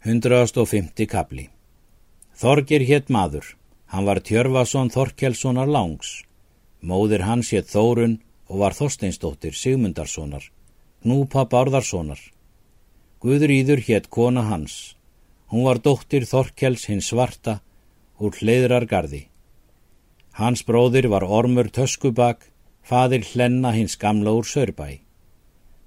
150 kapli Þorgir hétt maður, hann var Tjörfason Þorkelssonar langs. Móðir hans hétt Þórun og var Þorsteinsdóttir Sigmundarssonar, Gnúpa Bárðarssonar. Guðrýður hétt kona hans. Hún var dóttir Þorkels hins svarta úr hleiðrargarði. Hans bróðir var Ormur Töskubak, fadir Hlenna hins gamla úr Sörbæ.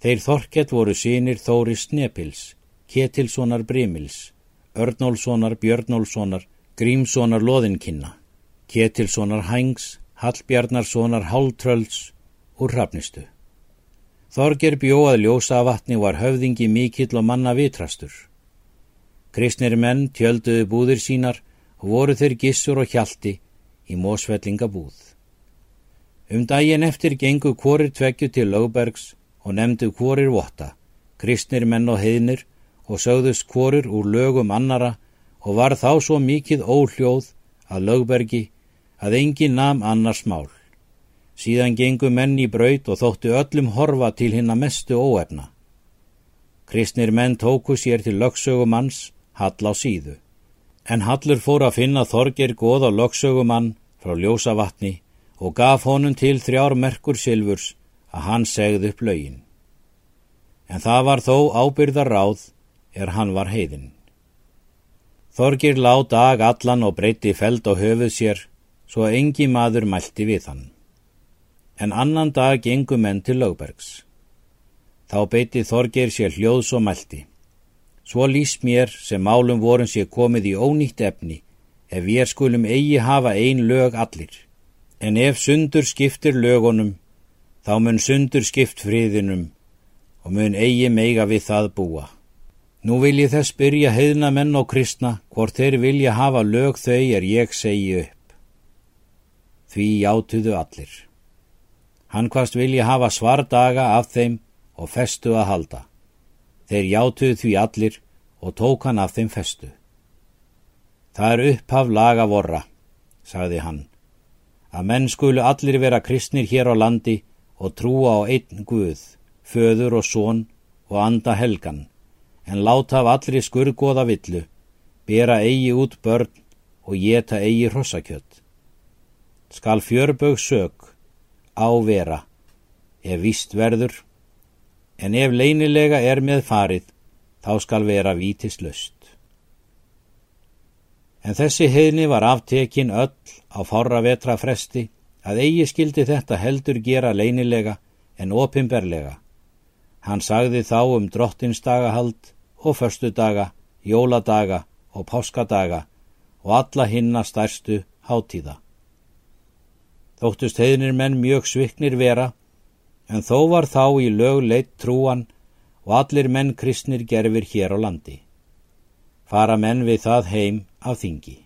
Þeir Þorkell voru sínir Þóri Snepils, Ketilssonar Brimils, Örnólfssonar Björnólfssonar, Grímssonar Loðinkinna, Ketilssonar Hængs, Hallbjarnarssonar Háltrölds úr Hrafnistu. Þorger bjóað ljósa vatni var höfðingi mikill og manna vitrastur. Kristnir menn tjölduðu búðir sínar og voru þeir gissur og hjalti í mósfellingabúð. Um daginn eftir gengu kvorir tveggju til Lögbergs og nefndu kvorir votta, kristnir menn og heiðnir og sögðust kvorir úr lögum annara og var þá svo mikið óhljóð að lögbergi að engin nam annars mál. Síðan gengu menn í braut og þóttu öllum horfa til hinn að mestu óefna. Kristnir menn tóku sér til lögsögumanns, Hall á síðu. En Hallur fór að finna Þorger góð á lögsögumann frá ljósavatni og gaf honum til þrjár merkur silfurs að hann segði upp lögin. En það var þó ábyrðar ráð er hann var heiðin. Þorgir lág dag allan og breyti feld á höfuð sér svo engi maður mælti við hann. En annan dag gengu menn til lögbergs. Þá beiti Þorgir sér hljóðs og mælti. Svo lýst mér sem málum vorum sér komið í ónýtt efni ef ég skulum eigi hafa ein lög allir. En ef sundur skiptir lögunum, þá mun sundur skipt friðinum og mun eigi meiga við það búa. Nú vil ég þess byrja heiðna menn og kristna hvort þeir vilja hafa lög þau er ég segi upp. Því játuðu allir. Hann hvast vilja hafa svardaga af þeim og festu að halda. Þeir játuðu því allir og tók hann af þeim festu. Það er upphaf laga vorra, sagði hann, að menn skulu allir vera kristnir hér á landi og trúa á einn Guð, föður og són og anda helgan en láta af allri skurgoða villu, bera eigi út börn og geta eigi hrossakjött. Skal fjörbög sög, ávera, ef vist verður, en ef leinilega er með farið, þá skal vera vítist löst. En þessi heðni var aftekin öll á fára vetra fresti að eigi skildi þetta heldur gera leinilega en opimberlega. Hann sagði þá um drottinstagahald og förstudaga, jóladaga og páskadaga og alla hinna stærstu hátíða. Þóttust heiðnir menn mjög sviknir vera, en þó var þá í lög leitt trúan og allir menn kristnir gerfir hér á landi. Fara menn við það heim af þingi.